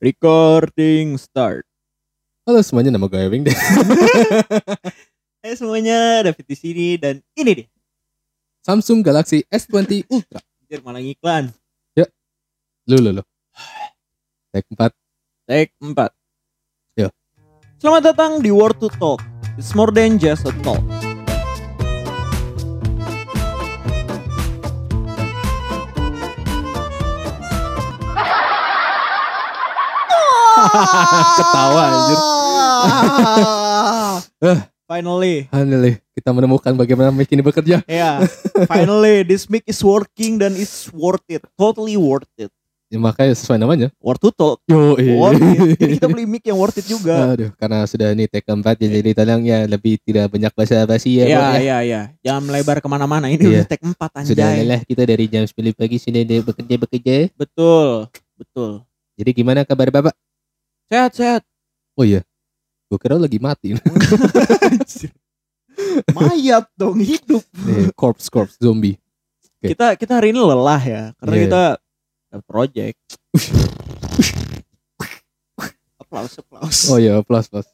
Recording start. Halo semuanya, nama gue Ewing deh. Hai semuanya, David di sini dan ini dia. Samsung Galaxy S20 Ultra. Anjir malah ngiklan. Lu, lu, lu. Take 4. Take 4. Yo. Selamat datang di Word to Talk. It's more than just a talk. Ketawa anjir. finally. Finally, kita menemukan bagaimana mic ini bekerja. Ya, finally this mic is working dan it's worth it. Totally worth it. Ya, makanya sesuai namanya. Word to Talk. Yo, Worth it. Jadi kita beli mic yang worth it juga. Aduh, karena sudah ini take 4 ya, jadi tolong ya lebih tidak banyak basa-basi ya. Iya, ya. iya, iya. Jangan melebar ke mana-mana. Ini Iya. udah take 4 Sudah anjay. lelah kita dari jam 10 pagi sudah ada bekerja-bekerja. Betul, betul. Jadi gimana kabar Bapak? Sehat, sehat. Oh iya. Gue kira lagi mati. Mayat dong hidup. Eh, corpse corpse zombie. Oke. Kita kita hari ini lelah ya, karena Iya. kita ada project. aplaus, aplaus. Oh iya, project.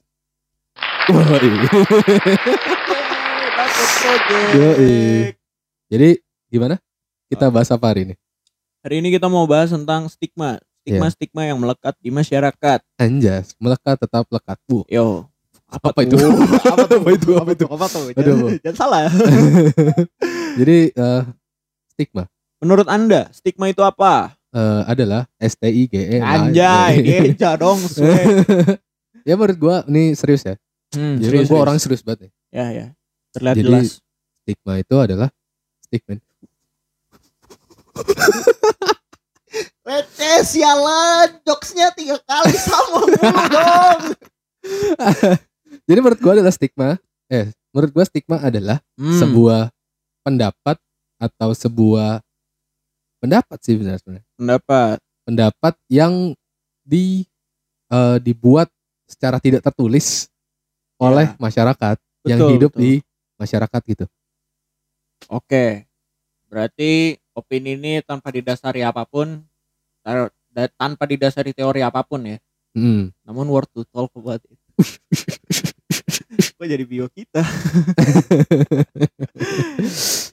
Yoi. Jadi gimana? Kita bahas apa hari ini? Hari ini kita mau bahas tentang stigma. Stigma-stigma yang melekat di masyarakat. Anjas, melekat tetap lekat. Bu. Yo, Apa, tuh? itu? apa tuh? Apa itu? Apa itu? Apa tuh? Aduh. Jangan, jangan salah. Jadi eh, stigma Menurut Anda, stigma itu apa? eh, adalah S T I G E. Anjay, geja dong, ya menurut gua ini serius ya. Hmm, Jadi serius, gua serius. orang serius banget nih. Ya, ya. Terlihat Jadi- jelas. Stigma itu adalah stigma. Receh sialan, jokesnya tiga kali sama mulu dong. Jadi menurut gua adalah stigma. Eh, menurut gua stigma adalah Hmm, sebuah pendapat atau sebuah pendapat sih benar sebenarnya. pendapat. Pendapat yang di eh, dibuat secara tidak tertulis oleh masyarakat yang Ya. Betul, hidup betul. di masyarakat gitu. Oke. Berarti opini ini tanpa didasari apa pun, tanpa didasari teori apa pun ya. Hmm. Namun worth to talk about it. Kok jadi bio kita?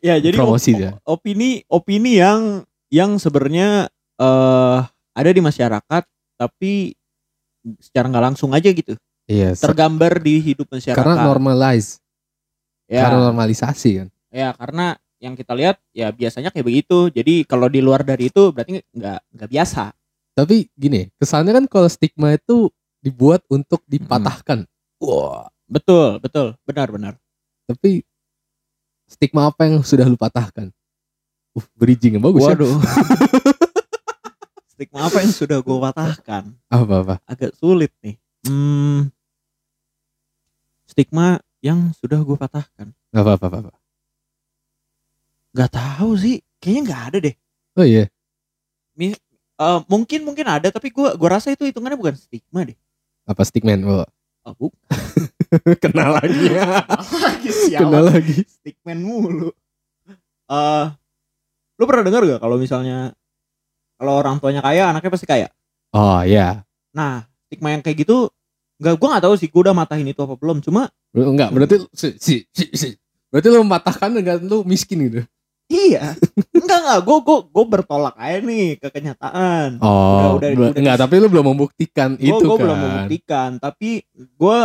ya jadi Promosi op- dia. opini opini yang yang sebenarnya eh ada di masyarakat tapi secara nggak langsung aja gitu Iya. tergambar di hidup masyarakat. karena normalize, ya, karena normalisasi kan. ya karena yang kita lihat ya biasanya kayak begitu. Jadi kalau di luar dari itu berarti nggak nggak biasa. Tapi gini, kesannya kan kalau stigma itu dibuat untuk dipatahkan. Wah, Betul betul benar benar. tapi stigma apa yang sudah lu patahkan? Uh, bridging yang bagus ya. Waduh. Stigma apa yang sudah gue patahkan? Apa apa? Agak sulit nih. Hmm, stigma yang sudah gue patahkan. Apa apa apa. apa. Gak tahu sih. Kayaknya nggak ada deh. Oh iya. Eh, mungkin mungkin ada tapi gue gua rasa itu hitungannya bukan stigma deh. Apa stigman? Oh. Oh, bukan. Kenal lagi. lagi Kenal lagi. Stickman mulu. Eh, lu pernah dengar gak kalau misalnya kalau orang tuanya kaya, anaknya pasti kaya. Oh iya. Nah, stigma yang kayak gitu nggak gua nggak tahu sih gua udah matahin itu apa belum. Cuma Enggak, berarti si, si, si, si. Berarti lu mematahkan dengan lu miskin gitu. Iya, enggak enggak gua gua gua bertolak aja nih ke kenyataan. Oh, udah- bel- udah enggak, tapi lu belum membuktikan Gua itu gua kan. belum membuktikan, tapi gua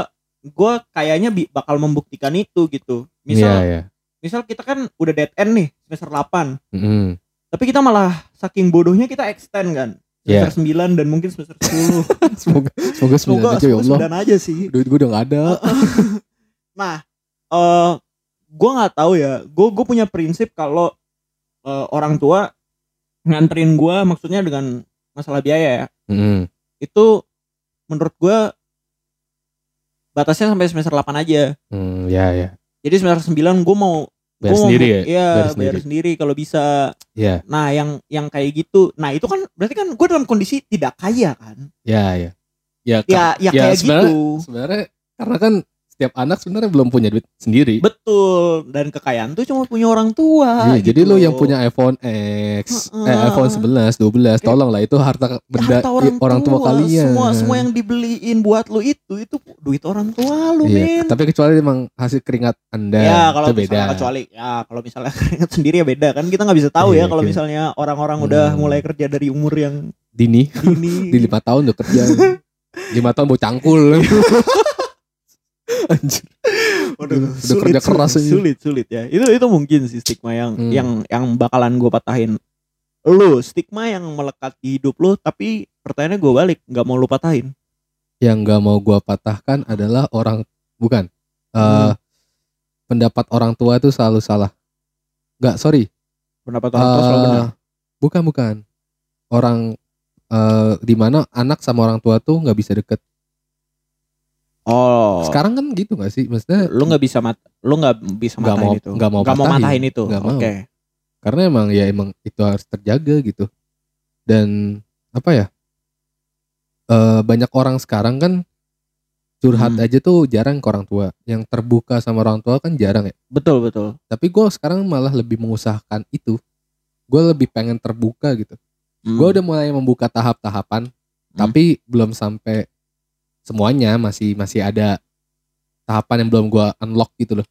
gua kayaknya bakal membuktikan itu gitu. Misal Iya, iya. misal kita kan udah dead end nih semester 8 Mm. tapi kita malah saking bodohnya kita extend kan Iya. semester 9 dan mungkin semester 10 semoga semoga sembilan semoga aja ya Allah. sembilan aja sih Duit gue udah gak ada. nah eh gue nggak tahu ya gue gue punya prinsip kalau eh, orang tua nganterin gue maksudnya dengan masalah biaya ya Mm. itu menurut gue batasnya sampai semester 8 aja Hmm, ya ya. jadi semester 9 gue mau Bayar gua mau- sendiri ya. iya bayar, sendiri. sendiri kalau bisa Iya, Nah, yang yang kayak gitu. Nah, itu kan berarti kan gue dalam kondisi tidak kaya kan? ya ya. Ya, Ya, ya, ya, kayak gitu. sebenarnya karena kan setiap anak sebenarnya belum punya duit sendiri. Betul. Dan kekayaan tuh cuma punya orang tua. Iya, jadi gitu lu yang loh. punya iPhone X, eh Heeh. iPhone 11, 12, tolong lah itu harta benda Harta i- orang, tua, kalian. Semua semua yang dibeliin buat lu itu itu duit orang tua lu, Iya, men. tapi kecuali emang hasil keringat Anda ya kalau itu beda. kecuali ya kalau misalnya keringat sendiri ya beda kan kita nggak bisa tahu Iya, ya kalau oke. misalnya orang-orang udah Hmm. mulai kerja dari umur yang Dini dini di lima tahun udah kerja. lima tahun mau cangkul. Anjir. Waduh, Udah kerja keras sulit, aja. sulit sulit ya itu itu mungkin sih stigma yang Hmm. yang yang bakalan gue patahin lu stigma yang melekat di hidup lu tapi pertanyaannya gue balik nggak mau lu patahin Yang nggak mau gua patahkan adalah orang bukan. Eh, Hmm. pendapat orang tua itu selalu salah. Nggak, sorry. pendapat orang tua selalu Eh, benar Bukan bukan. Orang eh di mana anak sama orang tua tuh nggak bisa deket. Oh Sekarang kan gitu nggak sih? Maksudnya lu nggak bisa mat lu nggak bisa Nggak matahin mau- itu nggak mau Nggak patahin. matahin itu oke mau. karena emang ya emang itu harus terjaga gitu. Dan apa ya? eh banyak orang sekarang kan curhat Hmm. aja tuh jarang ke orang tua. Yang terbuka sama orang tua kan jarang ya. betul betul Tapi gue sekarang malah lebih mengusahakan itu. Gue lebih pengen terbuka gitu. Hmm. Gue udah mulai membuka tahap-tahapan, tapi belum sampai semuanya masih masih ada tahapan yang belum gue unlock gitu loh.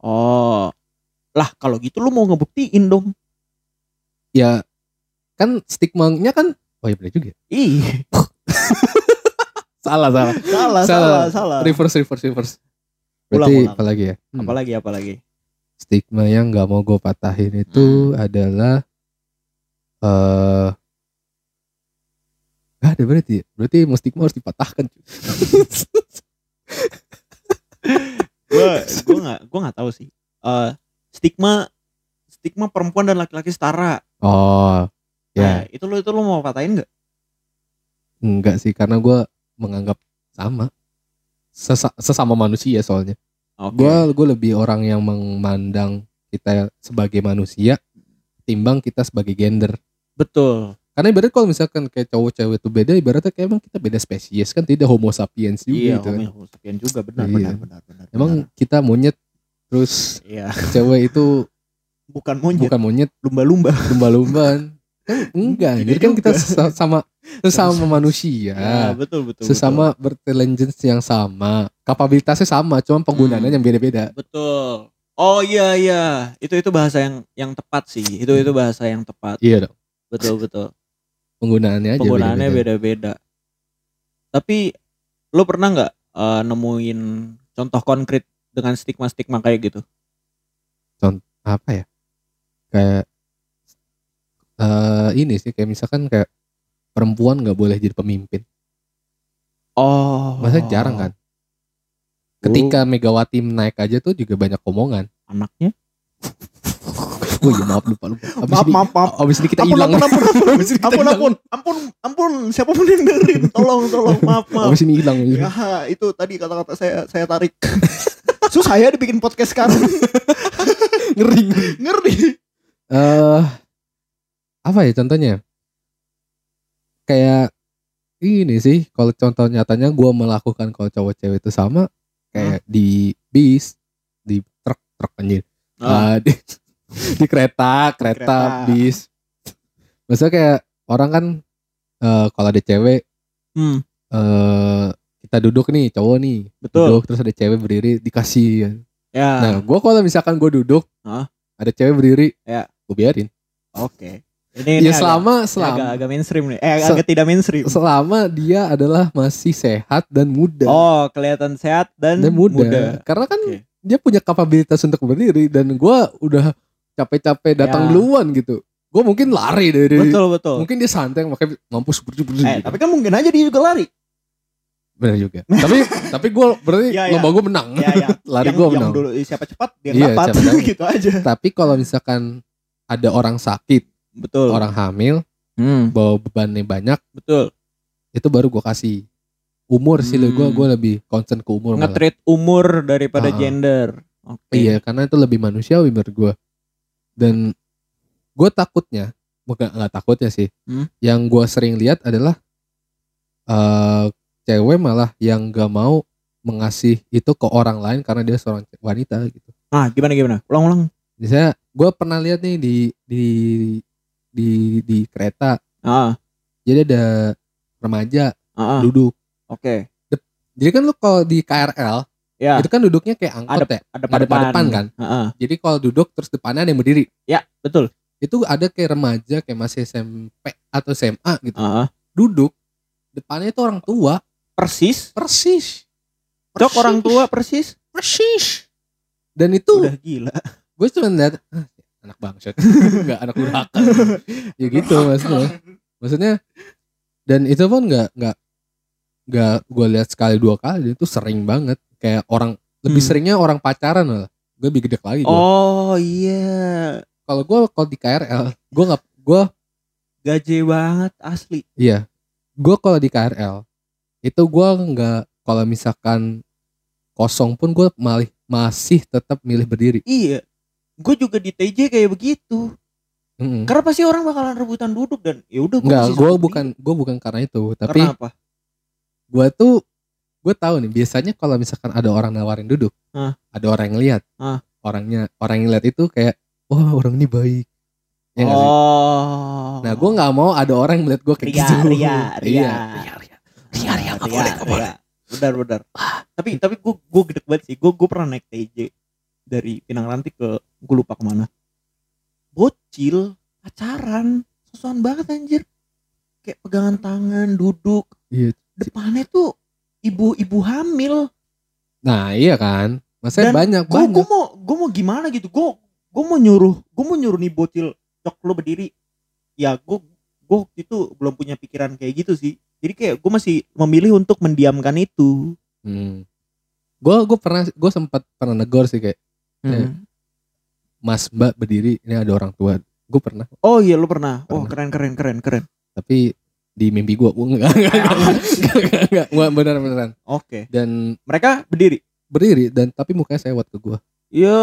oh lah kalau gitu lu mau ngebuktiin dong Ya kan stigmanya kan, oh iya bener juga. ih Salah salah. salah Salah. salah salah Reverse reverse reverse. Ulang, Berarti ulang. apa lagi ya? Hmm. apalagi apalagi Stigma yang nggak mau gue patahin itu adalah eh Gak ada berarti ya? Berarti stigma harus dipatahkan gue gue nggak gue nggak tahu sih. Eh stigma stigma perempuan dan laki-laki setara. Oh nah, Ya itu lu itu lu mau patahin nggak? Enggak sih karena gue menganggap sama. Sesa- sesama manusia soalnya. Gue gue lebih orang yang memandang kita sebagai manusia timbang kita sebagai gender. Betul karena ibarat kalau misalkan kayak cowok cewek itu beda ibaratnya kayak emang kita beda spesies kan tidak homo sapiens juga iya gitu kan. homo sapien juga benar Iya. benar benar benar emang benar. kita monyet terus iya. cewek itu bukan monyet. bukan monyet. Lumba-lumba. Lumba-lumbaan kan enggak Tidak jadi kan kita sama sesama manusia. Ya betul betul sesama berintelligence yang sama. Kapabilitasnya sama cuma penggunaannya Hmm. yang beda-beda. Betul. Oh iya iya. Itu itu bahasa yang yang tepat sih. Itu itu bahasa yang tepat. Iya dong. Betul betul penggunaannya aja penggunaannya beda-beda. Tapi lo pernah nggak eh, nemuin contoh konkret dengan stigma-stigma kayak gitu? apa ya kayak eh ini sih kayak misalkan kayak perempuan nggak boleh jadi pemimpin Oh, masa jarang kan ketika Megawati naik aja tuh juga banyak omongan anaknya? oh iya maaf lupa lupa. Abis Maaf, ini maaf, maaf. abis ini kita Ampun, hilang. ampun, ampun, Abis ini kita ampun, hilang. ampun, ampun, ampun, siapa pun yang dengerin, tolong, tolong, maaf, maaf. abis ini hilang Ya, itu tadi kata-kata saya saya tarik. Susah ya dibikin podcast sekarang. ngeri ngeri. Eh apa ya contohnya? Kayak ini sih kalau contoh nyatanya gue melakukan kalau cowok cewek itu sama kayak di bis di truk truk anjir Ah, Ah, di, di kereta Kereta. kereta bis maksudnya kayak orang kan eh kalau ada cewek hmm, eh kita duduk nih cowok nih betul. duduk terus ada cewek berdiri dikasih Ya, nah gue kalau misalkan gue duduk Hah? ada cewek berdiri Ya. gue biarin oke. Ini, ini ya agak- selama agak, selama agak mainstream nih. Eh, Se- agak tidak mainstream. selama dia adalah masih sehat dan muda Oh, kelihatan sehat dan, dan muda. muda. karena kan Oke. dia punya kapabilitas untuk berdiri dan gue udah capek-capek datang Ya. duluan gitu gue mungkin lari dari Betul, betul. mungkin dia santai makanya mampus bersih Eh, gitu. tapi kan mungkin aja dia juga lari. benar juga tapi tapi gue berarti Ya, ya. lomba gue menang Ya, ya. lari yang, gue yang menang dulu siapa cepat dia Iya, dapat gitu aja. tapi kalau misalkan ada orang sakit Betul. orang hamil Hmm, bawa bebannya banyak betul. itu baru gue kasih umur sih Hmm. gue gue lebih concern ke umur. Nge-treat umur daripada Ah. gender. Oke. Iya, karena itu lebih manusiawi menurut gue. Dan gue takutnya, bukan nggak takutnya sih. Hmm? Yang gue sering lihat adalah eh cewek malah yang gak mau mengasih itu ke orang lain karena dia seorang wanita gitu. Nah, gimana gimana? Ulang-ulang. Misalnya gue pernah lihat nih di di di di kereta, Ah, jadi ada remaja ah, ah. duduk. Oke. Jadi kan lu kalau di KRL Ya, itu kan duduknya kayak angkot ya, ada nggak depan depan kan. Ah, ah. Jadi kalau duduk terus depannya ada yang berdiri. Ya, betul. Itu ada kayak remaja kayak masih SMP atau SMA gitu. Ah, ah. Duduk depannya itu orang tua Persis. persis. Cok orang tua persis. persis. Dan itu Udah gila. gue cuma lihat "Ah, anak bangsat nggak anak durhaka ya gitu maksudnya maksudnya dan itu pun nggak nggak nggak gue lihat sekali dua kali itu sering banget kayak orang lebih Hmm. seringnya orang pacaran lah gue lebih gede lagi gua. Oh iya. kalau gue kalau di KRL gue nggak gue Gaje banget asli. iya gue kalau di KRL itu gue nggak kalau misalkan kosong pun gue malih masih tetap milih berdiri Iya. Gue juga di TJ kayak begitu. Mm-mm. Karena pasti orang bakalan rebutan duduk dan ya udah gue satu bukan gue bukan karena itu, tapi Karena apa? gue tuh gue tahu nih biasanya kalau misalkan ada orang nawarin duduk, Hah? ada orang yang lihat, Hah? orangnya orang yang lihat itu kayak, wah orang ini baik, ya nggak sih? oh. Nah gue nggak mau ada orang yang melihat gue kayak Ria, gitu. Ria, Iya, Ria. Ria, Ria, Ria, Ria, nggak boleh, nggak boleh. Benar, benar. tapi tapi gue gue gede banget sih. Gue gue pernah naik TJ dari Pinang Ranti ke gue lupa ke mana. Bocil pacaran, sosokan banget anjir. Kayak pegangan tangan, duduk. Iya. Depannya tuh ibu-ibu hamil. Nah iya kan, maksudnya Dan banyak gue banyak. mau gue mau gimana gitu gue gue mau nyuruh gue mau nyuruh nih bocil cok lo berdiri ya gue gue waktu itu belum punya pikiran kayak gitu sih jadi kayak gue masih memilih untuk mendiamkan itu Hmm. Gue gue pernah gue sempat pernah negor sih kayak. Hmm. Mas Mbak berdiri ini ada orang tua. Gue pernah, oh iya lo pernah oh Pernah. keren keren keren keren tapi di mimpi gue enggak enggak enggak enggak enggak enggak beneran beneran. Oke. Dan mereka berdiri? berdiri dan tapi mukanya sewot ke gue ya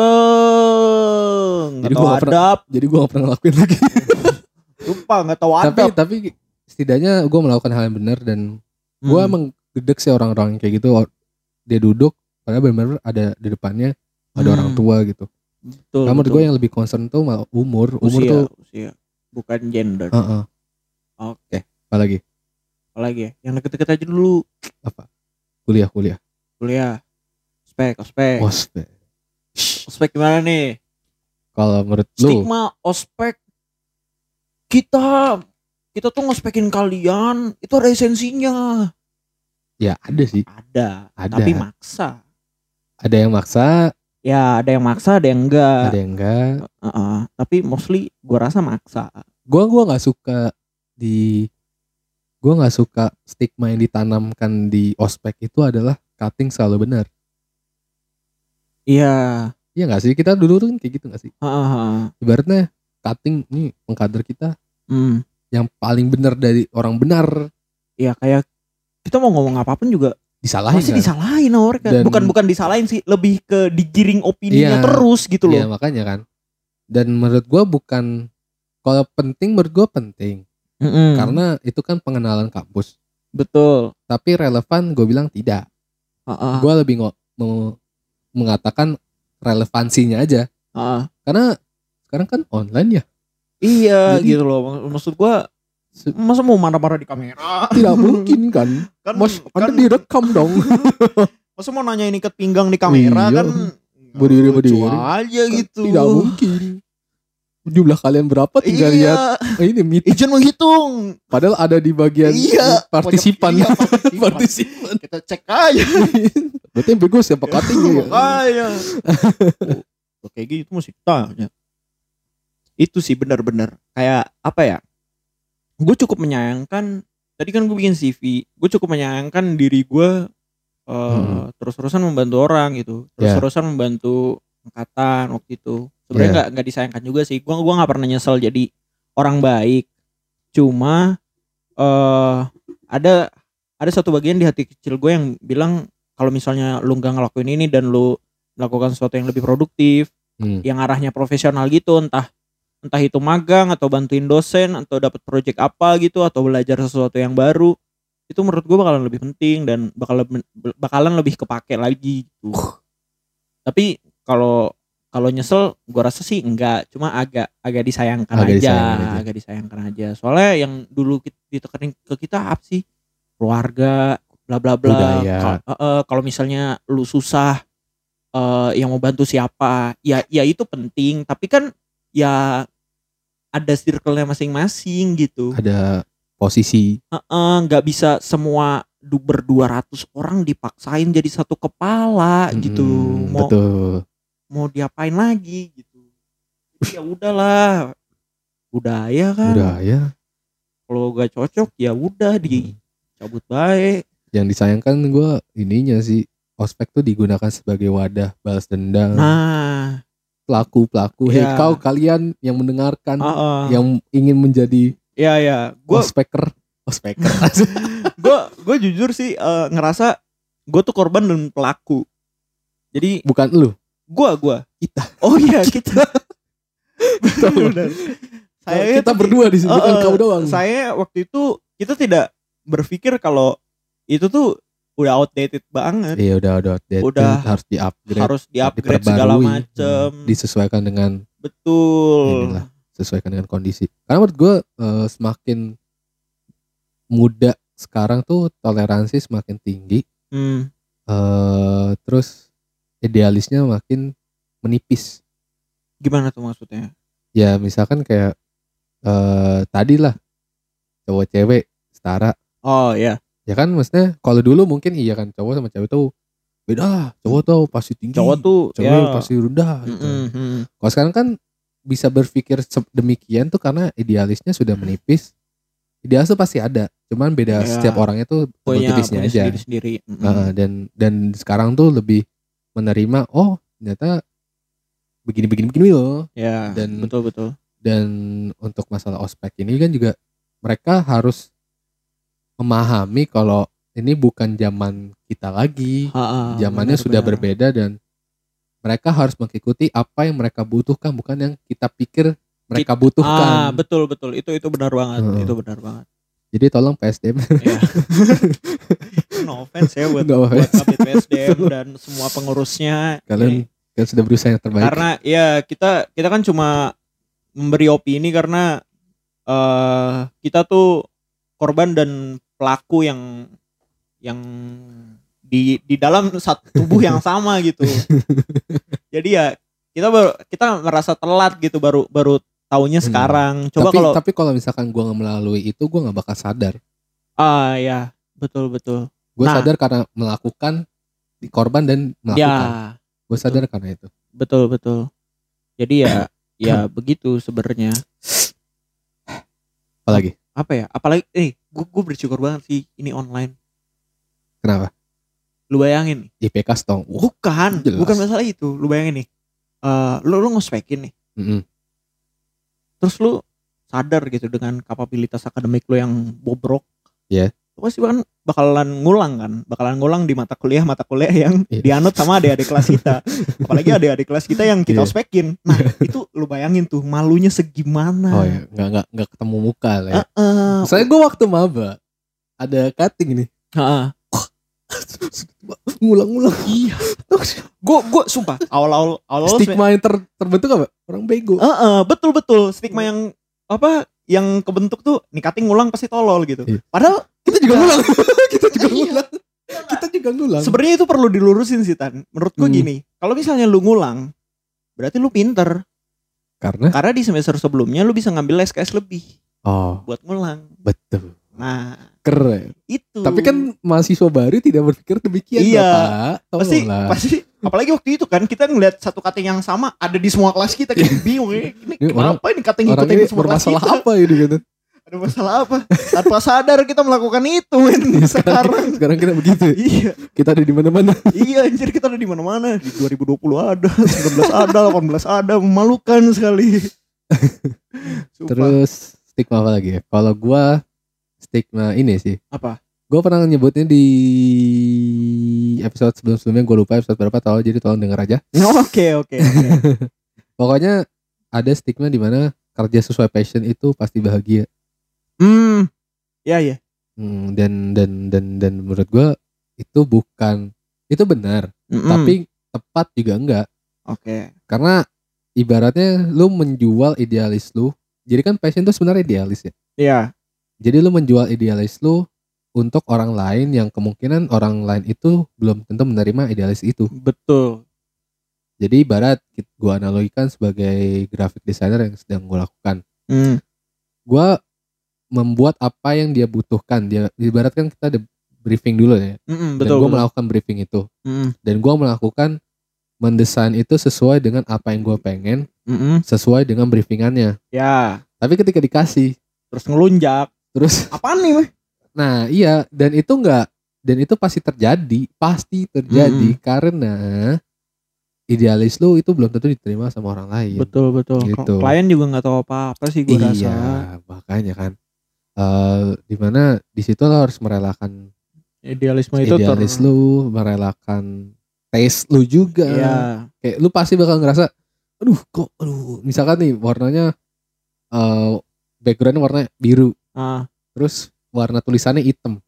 Jadi gua nggak pernah- jadi gue gak pernah ngelakuin lagi. Lupa nggak tahu tapi adab. tapi setidaknya gue melakukan hal yang benar dan gue Hmm. emang gedek sih orang-orang kayak gitu. Dia duduk padahal benar-benar ada di depannya ada Hmm. orang tua gitu. Betul, nah, menurut betul. gue yang lebih concern tuh malah umur. Umur usia tuh usia. Bukan gender. Heeh. oke. apa lagi apalagi ya? Yang deket-deket aja dulu. Apa? Kuliah kuliah. Kuliah. Ospek ospek. Ospek. Ospek gimana nih? Kalau menurut lu? Stigma ospek kita. Kita tuh ngospekin kalian. Itu ada esensinya. Ya ada sih. Ada, Ada. tapi maksa. Ada yang maksa? Ya ada yang maksa ada yang enggak. Ada yang enggak. Heeh, tapi mostly gua rasa maksa. Gue gua nggak suka di gue nggak suka stigma yang ditanamkan di ospek itu adalah cutting selalu benar. Iya. Iya gak sih? Kita dulu tuh kan kayak gitu gak sih? Heeh, heeh. ibaratnya cutting nih pengkader kita hmm. yang paling benar dari orang benar. Ya kayak kita mau ngomong apa pun juga disalahin pasti kan? disalahin mereka Dan- bukan bukan disalahin sih lebih ke digiring opininya Iya. terus gitu Iya loh. makanya kan. Dan menurut gue bukan kalau penting menurut gue penting Mm-mm. karena itu kan pengenalan kampus. Betul. Tapi relevan gue bilang tidak. Heeh, gue lebih ngo- mau mengatakan relevansinya aja. Heeh. karena sekarang kan online ya. Iya Jadi- gitu loh. Mak- maksud gua Se- masa mau marah-marah di kamera? Tidak mungkin kan. Kan mas anda kan- direkam dong. Masa mau nanya ini ke pinggang di kamera Iya. kan? Berdiri, berdiri. aja gitu. tidak mungkin jumlah kalian berapa? Tinggal lihat. Iya oh, ini meet. Izin menghitung. Padahal ada di bagian iya. partisipan. Iya, partisipan. partisipan. Kita cek aja. Berarti yang bego siapa? Cutting ya? makanya Oh, kayak gitu mesti tanya itu sih benar-benar. Kayak apa ya? Gue cukup menyayangkan tadi kan gue bikin CV gue cukup menyayangkan diri gue eh, Hmm. terus-terusan membantu orang gitu. Ya. terus-terusan membantu angkatan waktu itu sebenarnya Ya. nggak nggak disayangkan juga sih gue gua nggak pernah nyesel jadi orang baik cuma eh ada ada satu bagian di hati kecil gue yang bilang kalau misalnya lu nggak ngelakuin ini dan lu melakukan sesuatu yang lebih produktif Hmm. yang arahnya profesional gitu entah entah itu magang atau bantuin dosen atau dapat project apa gitu atau belajar sesuatu yang baru itu menurut gue bakalan lebih penting dan bakal lebih- bakalan lebih kepake lagi gitu. Tapi kalau kalau nyesel gue rasa sih enggak, cuma agak agak disayangkan Agak aja, disayangkan aja. agak disayangkan aja. Soalnya yang dulu kita, ditekanin ke kita apa sih? Keluarga, bla bla bla. Kalau misalnya lu susah eh yang mau bantu siapa? Ya ya itu penting, tapi kan ya ada circle-nya masing-masing gitu. Ada posisi Heeh, nggak bisa semua du berdua ratus orang dipaksain jadi satu kepala gitu. Mm, Mau betul. Mau diapain lagi gitu. Jadi ya udahlah. Budaya kan. Udah ya. Kalau gak cocok ya udah Hmm. dicabut baik. Yang disayangkan gue ininya sih ospek tuh digunakan sebagai wadah balas dendam Nah, pelaku pelaku. Hei Iya. kau kalian yang mendengarkan heeh. yang ingin menjadi ya ya, gua ospeker ospeker. gua gua jujur sih eh, ngerasa gua tuh korban dan pelaku. Jadi Bukan lu. Gua gua Kita. Oh iya kita. Betul. Saya kita berdua di sini bukan Eh, kau doang. Saya waktu itu kita tidak berpikir kalau itu tuh udah outdated banget, Iya udah udah update Udah. harus di upgrade harus di-upgrade segala diperbarui, macem. hmm, disesuaikan dengan Betul. inilah sesuaikan dengan kondisi. Karena menurut gue eh, semakin muda sekarang tuh toleransi semakin tinggi, Hmm. eh terus idealisnya makin menipis. Gimana tuh maksudnya? Ya misalkan kayak eh tadi lah cowok cewek setara, Oh ya. ya kan maksudnya kalau dulu mungkin iya kan cowok sama cewek tuh beda lah. cowok tuh pasti tinggi, Cowok tuh cewek ya. pasti rendah. gitu. Mm. Kalau sekarang kan bisa berpikir demikian tuh karena idealisnya sudah menipis. Idealis tuh pasti ada, cuman beda Ya. setiap orangnya tuh Punya, punya aja. sendiri-sendiri. Mm-mm. Heeh, dan dan sekarang tuh lebih menerima oh ternyata begini begini begini loh. Ya. dan- betul betul. Dan untuk masalah ospek ini kan juga mereka harus memahami kalau ini bukan zaman kita lagi. Ha-ha, Zamannya benar, sudah benar. berbeda dan mereka harus mengikuti apa yang mereka butuhkan bukan yang kita pikir mereka Ah, butuhkan. betul betul. Itu itu benar banget. Heeh. Itu benar banget. Jadi tolong PSDM Ya. no offense ya buat, buat PSDM dan semua pengurusnya. kalian kan sudah berusaha yang terbaik. karena ya kita kita kan cuma memberi opini karena eh kita tuh korban dan pelaku yang yang di di dalam satu tubuh yang sama gitu. Jadi ya kita baru kita merasa telat gitu baru baru taunya Hmm. sekarang. Coba tapi kalau tapi kalau misalkan gua nggak melalui itu gua nggak bakal sadar. ah ya betul betul. Gue Nah. sadar karena melakukan di korban dan melakukan. Ya Gue sadar karena itu. betul betul. Jadi ya ya begitu sebenarnya. Apalagi? Apa ya? Apalagi eh gue gue bersyukur banget sih ini online. Kenapa? Lu bayangin nih. IPK stong. Uh, Bukan, jelas. bukan masalah itu. Lu bayangin nih. Eh lu lu ngospekin nih. mm-mm. Terus lu sadar gitu dengan kapabilitas akademik lu yang bobrok. Iya. Lu pasti kan bakalan ngulang kan. Bakalan ngulang di mata kuliah mata kuliah yang Iya. dianut sama adik-adik kelas kita. Apalagi adik-adik kelas kita yang kita Iya. ospekin. Nah, itu lu bayangin tuh malunya segimana. Oh ya, nggak nggak nggak ketemu muka lah ya. Heeh. Saya gue waktu maba ada cutting nih. Heeh. Ngulang-ngulang. Iya. Gue gue sumpah awal-awal awal Stigma yang ter- terbentuk apa? Orang bego. Heeh, betul betul stigma yang apa yang kebentuk tuh nikating ngulang pasti tolol gitu. Iya. Padahal Kita juga ngulang. Kita juga Iya. ngulang. Kita juga ngulang. sebenarnya itu perlu dilurusin sih Tan. Menurut gue Hmm. gini, kalau misalnya lu ngulang berarti lu pinter Karena karena di semester sebelumnya lu bisa ngambil SKS lebih oh buat ngulang. betul. Nah, Keren. itu. Tapi kan mahasiswa baru tidak berpikir demikian Iya. Bapak. pasti pasti apalagi waktu itu kan kita ngeliat satu cutting yang sama ada di semua kelas kita kayak bingung ya. Ini Ini orang- kenapa ini cutting Orang ikutin ini semua kelas bermasalah kita? apa ini gitu. Ada masalah apa? Tanpa sadar kita melakukan itu men sekarang. Sekarang kita begitu. ya. iya. Kita ada di mana-mana. Iya anjir kita ada di mana-mana di 2020 ada, 19 ada, 18 ada, memalukan sekali. Terus stigma apa lagi ya? Kalau gua stigma ini sih. apa? Gua pernah nyebutnya di episode sebelum-sebelumnya gue lupa episode berapa tolong jadi tolong denger aja. Oke oke. Pokoknya ada stigma di mana kerja sesuai passion itu pasti bahagia. Hmm. Ya ya. Hmm, dan dan dan dan menurut gue itu bukan itu benar, Mm-mm. tapi tepat juga enggak. oke. Karena ibaratnya lu menjual idealis lu. Jadi kan passion itu sebenarnya idealis ya. Iya. Jadi lu menjual idealis lu untuk orang lain yang kemungkinan orang lain itu belum tentu menerima idealis itu. Betul. Jadi ibarat gue analogikan sebagai graphic designer yang sedang gue lakukan. Hmm. Gue membuat apa yang dia butuhkan. Dia ibarat kan kita ada briefing dulu ya. Mm-mm, Dan betul. gue betul. melakukan briefing itu. Mm-mm, Dan gue melakukan mendesain itu sesuai dengan apa yang gue pengen, mm-mm. sesuai dengan briefingannya. Ya. Tapi ketika dikasih, Terus ngelunjak. Terus Apaan nih, Meh? Nah iya dan itu enggak dan itu pasti terjadi pasti terjadi karena idealis lu itu belum tentu diterima sama orang lain. Betul betul. Gitu. Klien juga nggak tahu apa-apa sih gue iya rasa. makanya kan eh di mana di situ lo harus merelakan Idealisme itu ter- idealis lu merelakan taste lu juga. Iya. Kayak lu pasti bakal ngerasa aduh kok aduh misalkan nih warnanya eh backgroundnya warna biru Ah, terus warna tulisannya hitam.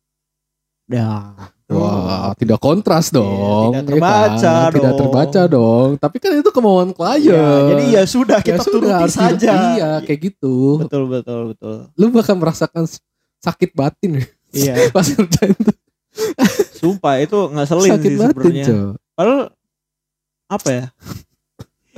ya. Wah, tidak kontras Iya, dong. tidak ya terbaca kan? Tidak dong. terbaca dong. Tapi kan itu kemauan klien. Ya, jadi ya sudah Ya kita sudah, turuti saja. Iya, kayak gitu. Betul betul betul. Lu bakal merasakan sakit batin Iya. pas ngerjain tuh. Sumpah itu ngeselin sakit sih sebenarnya. Padahal apa ya?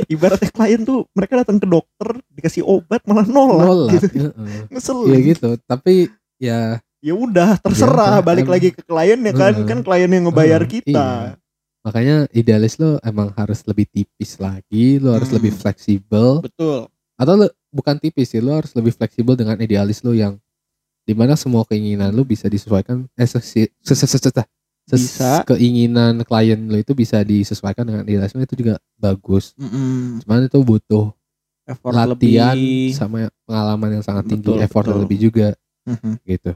Ibaratnya klien tuh mereka datang ke dokter dikasih obat malah nolak, Nolak. gitu. heeh. Ngeselin. Iya gitu. Tapi ya Ya udah terserah Ya, balik em- lagi ke klien ya kan Heeh. kan klien yang ngebayar Heeh, kita. iya. makanya idealis lo emang harus lebih tipis lagi, lo harus Hmm. lebih fleksibel Betul. atau lo, bukan tipis sih, lo harus lebih fleksibel dengan idealis lo yang di mana semua keinginan lo bisa disesuaikan eh ses, ses, ses, ses- ses- Bisa. keinginan klien lo itu bisa disesuaikan dengan lo itu juga bagus. Mm-mm. Cuman itu butuh Effort latihan lebih. sama pengalaman yang sangat tinggi, Betul, effort betul. lebih juga Mhm. gitu.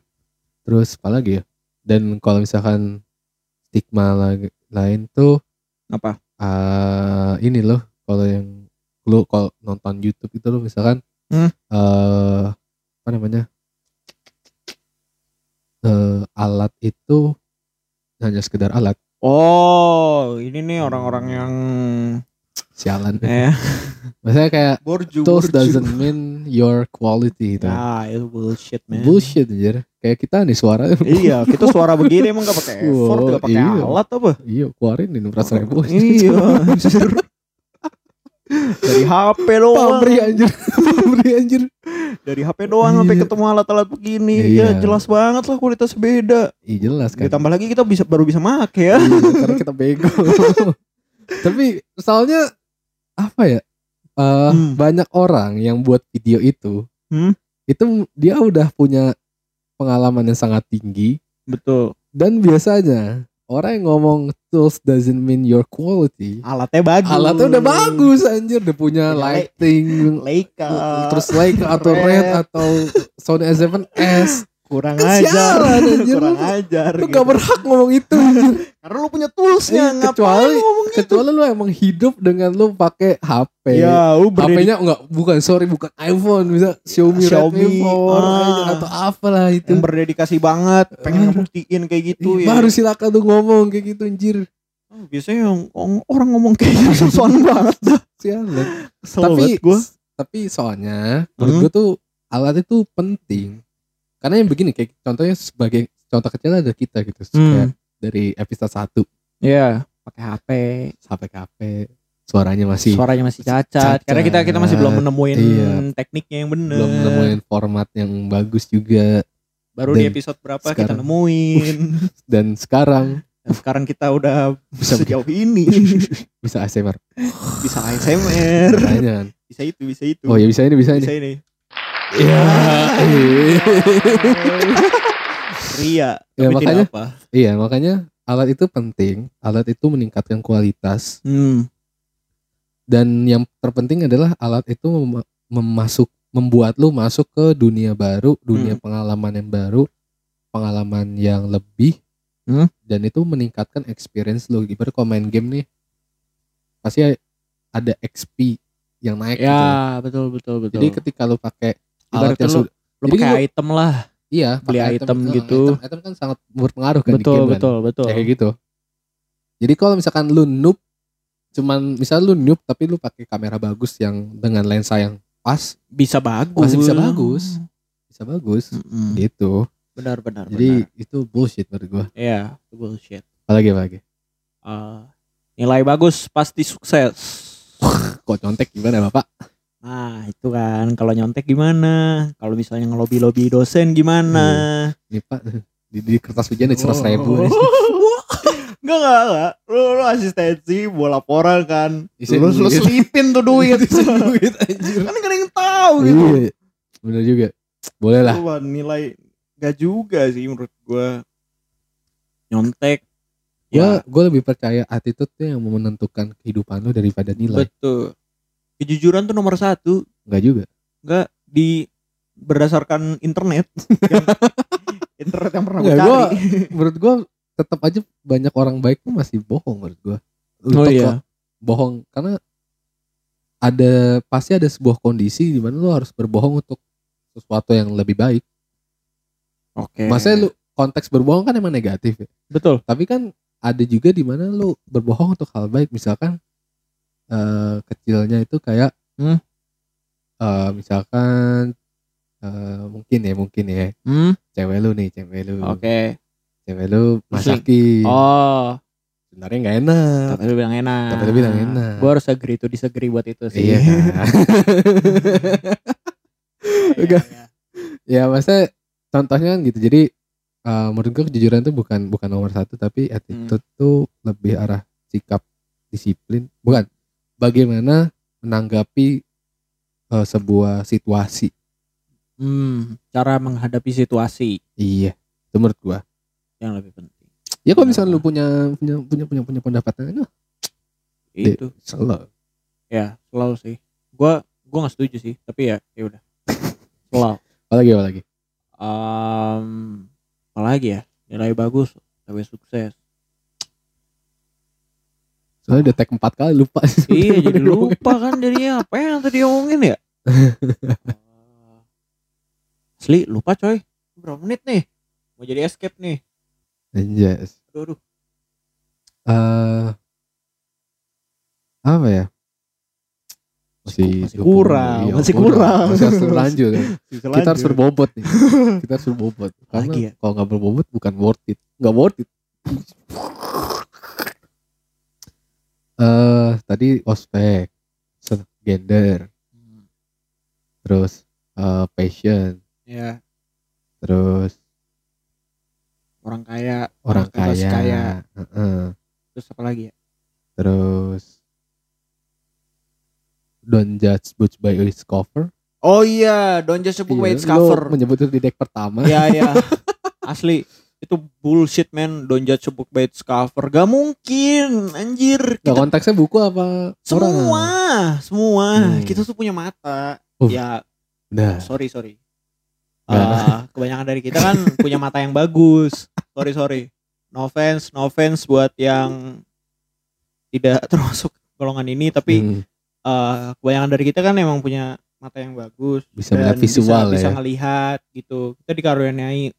Terus apa lagi ya? Dan kalau misalkan stigma lagi- lain tuh Apa? eh ini loh kalau yang lu kalau nonton YouTube itu lo misalkan Hmm. eh apa namanya? eh alat itu hanya sekedar alat Oh, ini nih orang-orang yang sialan. eh Maksudnya kayak borju tools borju. doesn't mean your quality itu. Nah, itu bullshit, man. Bullshit anjir. Kayak kita nih suara. iya, kita suara begini emang gak pakai effort, Wow, gak pakai iya. alat apa? iya, keluarin ini beras ribu. Iya. Dari HP doang. Pamri anjir. Pamri anjir. Dari HP doang sampai Iya. ketemu alat-alat begini. Iya. Ya jelas banget lah kualitasnya beda. Iya jelas kan. Ditambah lagi kita bisa baru bisa make ya. Iya, karena kita bego. Tapi soalnya apa ya? Eh, Hmm. banyak orang yang buat video itu. Hmm. Itu dia udah punya pengalaman yang sangat tinggi Betul. dan biasanya orang yang ngomong tools doesn't mean your quality. Alatnya bagus. Alatnya udah bagus anjir, udah punya lighting, Leica. terus Leica atau Red. Red atau Sony A7S. Kurang ajar. anjir. kurang ajar. Lu gitu. gak berhak ngomong itu. anjir. Karena lu punya toolsnya. Iya, Ngapain kecuali- lu ngomong Kecuali lu emang hidup dengan lu pakai HP. Ya, lu HP-nya enggak bukan sorry bukan iPhone bisa Xiaomi, Xiaomi, Redmi 4 ah. atau apalah itu. yang berdedikasi banget pengen Ah. ngebuktiin kayak gitu Ih, ya. Baru silakan tuh ngomong kayak gitu anjir. Oh, biasanya yang orang- ngomong kayak gitu sosokan banget dah. Sialan. Tapi gua. tapi soalnya menurut Hmm. gua tuh alat itu penting. Karena yang begini kayak contohnya sebagai contoh kecil ada kita gitu. Kayak dari episode 1 Iya, pakai HP. sampai ke HP suaranya masih Suaranya masih cacat. cacat. Karena kita kita masih belum menemuin Iya. tekniknya yang bener. belum nemuin format yang bagus juga Baru di Dan episode berapa kita sekarang- nemuin. dan sekarang Dan sekarang kita udah Bisa- sejauh ini bisa ASMR bisa ASMR. kan. Bisa itu, bisa itu. oh ya bisa ini bisa ini bisa ini. Iya. Ria. Ya, tapi makanya- tidak apa. iya makanya alat itu penting alat itu meningkatkan kualitas Hmm. dan yang terpenting adalah alat itu mem- memasuk membuat lu masuk ke dunia baru dunia Hmm. pengalaman yang baru pengalaman yang lebih Hmm. dan itu meningkatkan experience lu ibarat kalau main game nih pasti ada XP yang naik gitu. Ya, betul betul betul. jadi ketika lu pakai alat yang lu- sudah pakai lu- item lah. iya beli item eh, gitu. item, item kan sangat berpengaruh kan di betul game kan. betul betul Ya, kayak gitu jadi kalau misalkan lu noob cuman misal lu noob tapi lu pakai kamera bagus yang dengan lensa yang pas bisa bagus Masih bisa bagus. bisa bagus Mm-mm. gitu benar benar jadi benar. itu bullshit menurut gua ya bullshit apalagi apalagi Eh, nilai bagus pasti sukses kok contek gimana bapak nah itu kan. Kalau nyontek gimana? Kalau misalnya ngelobi lobi dosen gimana? Nih pak. Di, di kertas ujian seratus ribu Enggak enggak enggak lu, lu asistensi buat laporan kan. Isi Terus lu duit. selipin tuh duit. Duit anjir. Kan gak ada yang tahu gitu. iya. Bener juga. Boleh lah. Wah, nilai gak juga sih menurut gua. Nyontek. Gua Ya. gua lebih percaya attitude tuh yang menentukan kehidupan lo daripada nilai. Betul Kejujuran tuh nomor satu. Enggak juga. Enggak di berdasarkan internet. Yang, internet yang pernah gue cari gua- menurut gua tetap aja banyak orang baik tuh masih bohong menurut gua. Oh iya. bohong. Karena ada pasti ada sebuah kondisi di mana lo harus berbohong untuk sesuatu yang lebih baik. oke. Maksudnya lu konteks berbohong kan emang negatif ya. betul. Tapi kan ada juga di mana lu berbohong untuk hal baik. Misalkan eh, kecilnya itu kayak Hmm. eh, misalkan eh, mungkin ya mungkin ya hmm? cewek lu nih cewek lu oke cewek lu masakin oh sebenarnya nggak enak tapi lu bilang enak Tapi lu bilang enak. gue harus agree to disagree buat itu sih iya kan Iya, Enggak. iya. ya maksudnya contohnya kan gitu jadi eh, menurut gue kejujuran itu bukan bukan nomor satu tapi attitude tuh lebih arah sikap disiplin bukan bagaimana menanggapi eh, sebuah situasi. Hmm, cara menghadapi situasi. Iya itu menurut gua. Yang lebih penting. Ya kalau misalnya lu punya punya punya punya punya pendapatan nah, itu. Selalu ya selalu sih. Gua gua nggak setuju sih tapi ya ya udah. Selalu apalagi apalagi? Um, apalagi ya? Nilai bagus tapi sukses soalnya udah tag empat kali lupa. Iya jadi lupa kan jadinya. Apa yang tadi omongin ya? Asli lupa coy. Berapa menit nih? Mau jadi escape nih. Anjas. aduh aduh. Eh apa ya? Masih Masih kurang, iya, masih kurang. masih harus lanjut kita harus berbobot nih. Kita harus berbobot. Karena Lagi ya? kalau nggak berbobot bukan worth it. Nggak worth it eh tadi ospek gender. Terus eh, passion. Ya terus orang kaya orang bebas kaya, Heeh. terus apa lagi ya? Terus don't judge book by its cover. Oh iya don't just book by Iya, its cover. menyebut itu di deck pertama. Ya ya asli itu bullshit man. Don't judge a book by its cover. Gak mungkin anjir. Kita konteksnya buku apa semua orang? semua Hmm. kita tuh punya mata. Uh. ya. Nah, sorry sorry. Ah, kebanyakan dari kita kan punya mata yang bagus. Sorry sorry. No offense no offense buat yang tidak termasuk golongan ini tapi hmm, eh, kebanyakan dari kita kan emang punya mata yang bagus bisa dan melihat visual bisa, bisa ya. ngelihat gitu. Kita dikaruniai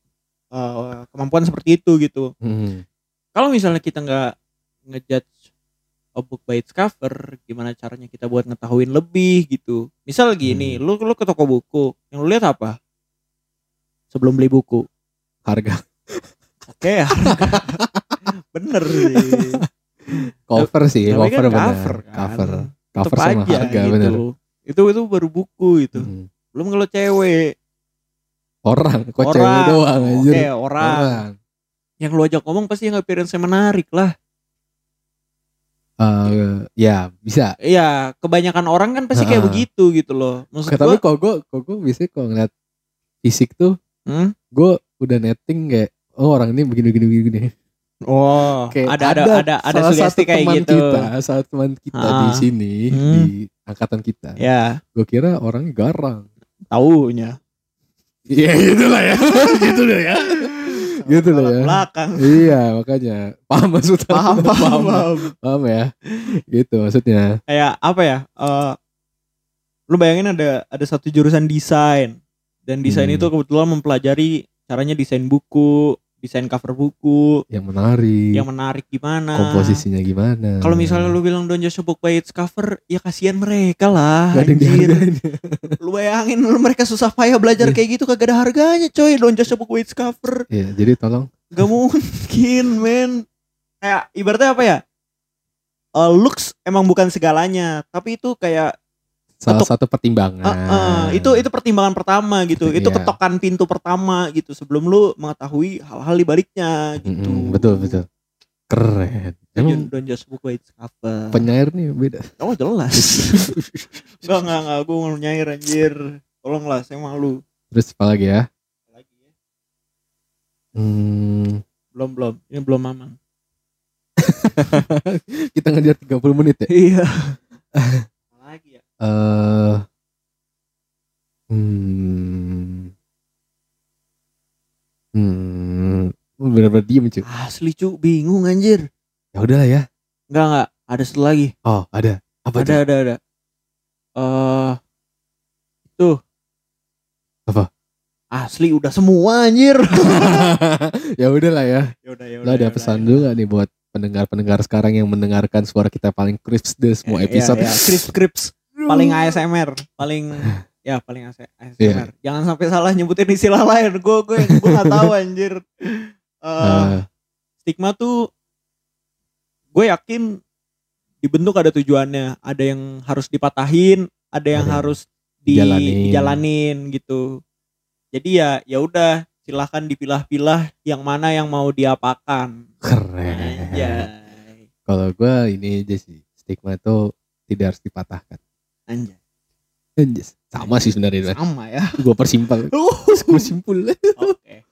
eh, kemampuan seperti itu gitu Hmm. kalau misalnya kita nggak ngejudge a book by its cover gimana caranya kita buat ngetahuin lebih gitu misal gini Hmm. lu lu ke toko buku yang lu lihat apa sebelum beli buku Harga oke harga. bener sih cover sih, Tapi cover kan benar. cover kan. Cover. Tetep Cover sama aja harga gitu. benar. itu itu baru buku itu Hmm. belum kalau cewek Orang, kok orang cewek doang anjir. oke orang. yang lu ajak ngomong pasti yang appearance menarik lah Eh, ya, bisa. Iya, kebanyakan orang kan pasti kayak Ha. begitu gitu loh. Maksud Tapi gua, kok gue, kok gue biasanya kalau ngeliat fisik tuh, Hmm? gue udah netting kayak, oh orang ini begini begini begini. oh, Kayak ada ada ada ada salah sugesti satu kayak teman gitu. kita, salah teman kita di Ah. sini Hmm. di angkatan kita. Ya, Gue kira orangnya garang. taunya. Iya gitu lah ya, gitu lah ya. Gitu lah ya. Belakang. Iya makanya paham maksudnya. Paham, paham, paham, paham. paham ya. Gitu maksudnya. Kayak apa ya? eh lu bayangin ada ada satu jurusan desain dan desain Hmm. itu kebetulan mempelajari caranya desain buku, desain cover buku, yang menarik yang menarik gimana. komposisinya gimana Kalau misalnya lu bilang don't just a book by its cover, ya kasihan mereka lah. Gak anjir. Lu bayangin lu mereka susah payah belajar Iya. kayak gitu kagak ada harganya coy. Don't just a book by its cover. ya jadi tolong Gak mungkin men. Kayak ibaratnya apa ya? Eh, looks emang bukan segalanya, tapi itu kayak salah satu pertimbangan eh, eh, itu itu pertimbangan pertama gitu. Itu Iya. ketokan pintu pertama gitu sebelum lu mengetahui hal-hal di baliknya gitu. Mm-mm, betul betul keren emang Don't, just book by its cover. penyair nih beda Oh jelas. enggak enggak enggak gue mau nyair anjir. Tolonglah saya malu. terus apa lagi ya Lagi ya. hmm, Belum belum. Ini belum mamang. kita ngejar 30 menit ya Iya. ya. eh hmm, hmm, bener-bener diem cuy Asli cu bingung anjir. ya udahlah ya Enggak enggak. Ada satu lagi. oh ada apa ada ada ada. Eh itu. Apa? Asli udah semua anjir. ya udahlah ya ya udah ya lo ada pesan dulu gak nih buat pendengar-pendengar sekarang yang mendengarkan suara kita paling crisp deh semua episode Ya, ya. Krips krips paling ASMR, paling ya paling AS- ASMR. Iya. Jangan sampai salah nyebutin istilah lain. Gue gue gue nggak tahu anjir. Eh, Eh, stigma tuh gue yakin dibentuk ada tujuannya. Ada yang harus dipatahin, ada yang Ada harus di, dijalanin. dijalanin gitu. Jadi ya ya udah silahkan dipilah-pilah yang mana yang mau diapakan. keren kalau gue ini aja sih stigma itu tidak harus dipatahkan Anjay. Anjas. sama sih sebenarnya Sama ya. gue persimpang gue simpul Oke.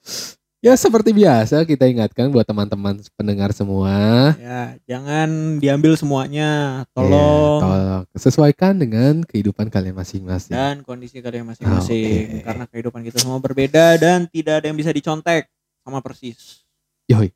ya seperti biasa kita ingatkan buat teman-teman pendengar semua Ya, jangan diambil semuanya. Ya, Tolong tolong sesuaikan dengan kehidupan kalian masing-masing dan kondisi kalian masing-masing Oke. karena kehidupan kita semua berbeda dan tidak ada yang bisa dicontek sama persis. Yoi.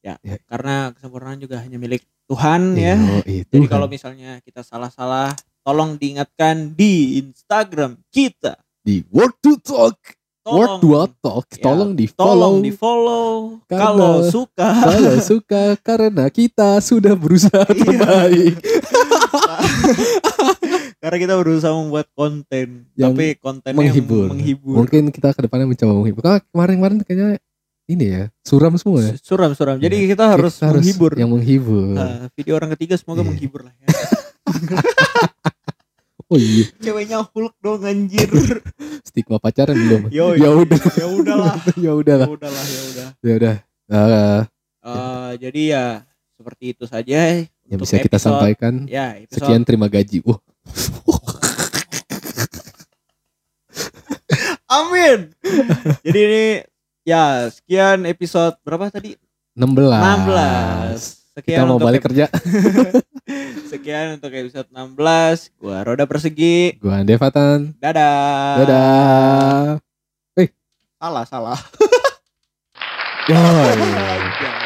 Ya, Ya. karena kesempurnaan juga hanya milik Tuhan ya. Itu Jadi kalau misalnya kita salah-salah, tolong diingatkan di Instagram kita. di word to talk word Tolong, to talk Ya, tolong di tolong follow di follow Karena- kalau suka. kalau suka karena kita sudah berusaha Iya. terbaik Karena kita berusaha membuat konten, Yang tapi konten menghibur. menghibur. mungkin kita ke depannya mencoba menghibur Kalau kemarin-kemarin kayaknya ini ya suram semua ya Suram suram. Jadi Iya. kita harus Kita menghibur. yang menghibur Nah, video orang ketiga semoga Iya. menghibur lah ya. oh iya Ceweknya Hulk dong anjir. stigma pacaran belum Yo, ya udah ya udahlah. ya udahlah Ya udahlah, ya udah. ya udah Eh, Eh, jadi ya seperti itu saja yang untuk bisa kita episode- sampaikan Ya, episode sekian terima gaji wah Amin. Jadi ini ya sekian episode berapa tadi? 16 16. Sekian kita mau untuk balik kerja Sekian untuk episode 16. Gua Roda Persegi. gua Devatan Dadah. dadah Salah, salah. Yoi.